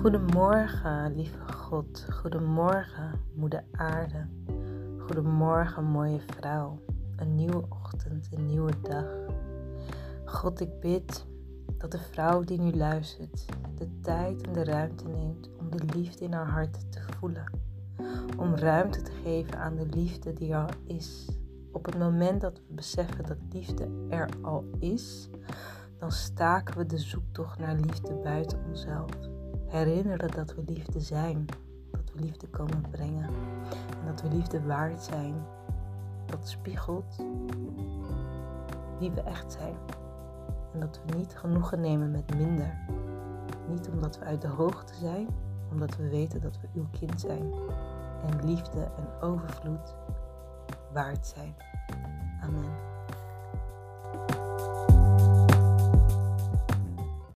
Goedemorgen, lieve God. Goedemorgen, moeder aarde. Goedemorgen, mooie vrouw. Een nieuwe ochtend, een nieuwe dag. God, ik bid dat de vrouw die nu luistert de tijd en de ruimte neemt om de liefde in haar hart te voelen. Om ruimte te geven aan de liefde die er al is. Op het moment dat we beseffen dat liefde er al is, dan staken we de zoektocht naar liefde buiten onszelf herinneren dat we liefde zijn. Dat we liefde komen brengen. En dat we liefde waard zijn. Dat spiegelt wie we echt zijn. En dat we niet genoegen nemen met minder. Niet omdat we uit de hoogte zijn, omdat we weten dat we uw kind zijn. En liefde en overvloed waard zijn. Amen.